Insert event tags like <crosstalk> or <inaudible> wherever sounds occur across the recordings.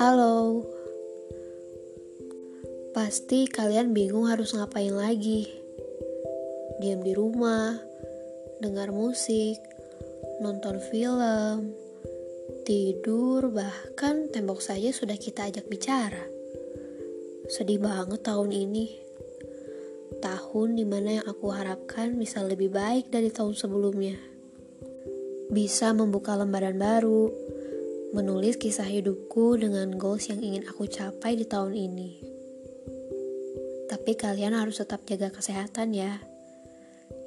Halo, pasti kalian bingung harus ngapain lagi. Diam di rumah, dengar musik, nonton film, tidur, bahkan tembok saja sudah kita ajak bicara. Sedih banget tahun ini. Tahun di mana yang aku harapkan bisa lebih baik dari tahun sebelumnya. Bisa membuka lembaran baru, menulis kisah hidupku dengan goals yang ingin aku capai di tahun ini. Tapi kalian harus tetap jaga kesehatan ya.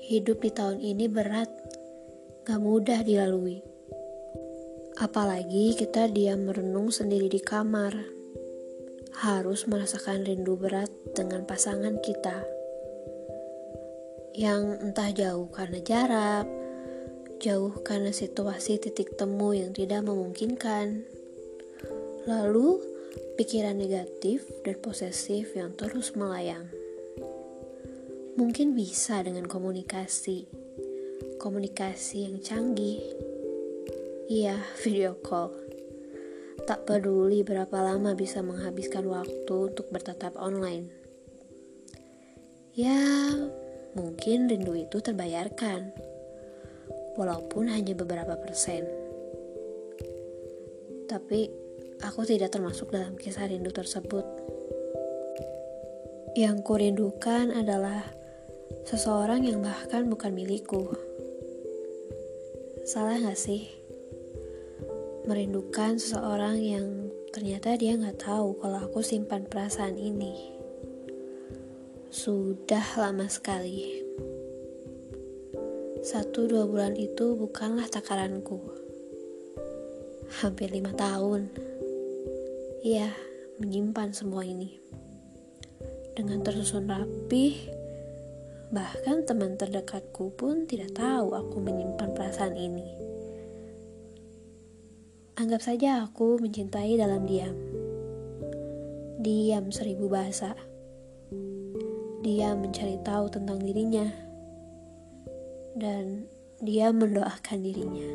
Hidup di tahun ini berat, gak mudah dilalui. Apalagi kita diam merenung sendiri di kamar. Harus merasakan rindu berat dengan pasangan kita. Yang entah jauh karena jarak, jauh karena situasi titik temu yang tidak memungkinkan. Lalu, pikiran negatif dan posesif yang terus melayang. Mungkin bisa dengan komunikasi, komunikasi yang canggih. Iya, <laughs> video call. Tak peduli berapa lama bisa menghabiskan waktu untuk bertatap online. Ya, mungkin rindu itu terbayarkan walaupun hanya beberapa persen. Tapi aku tidak termasuk dalam kisah rindu tersebut. Yang kurindukan adalah seseorang yang bahkan bukan milikku. Salah gak sih? Merindukan seseorang yang ternyata dia gak tahu kalau aku simpan perasaan ini. Sudah lama sekali. Satu dua bulan itu bukanlah takaranku. Hampir lima tahun. Iya, menyimpan semua ini. Dengan tersusun rapih, bahkan teman terdekatku pun tidak tahu aku menyimpan perasaan ini. Anggap saja aku mencintai dalam diam. Diam seribu bahasa. Diam mencari tahu tentang dirinya dan dia mendoakan dirinya.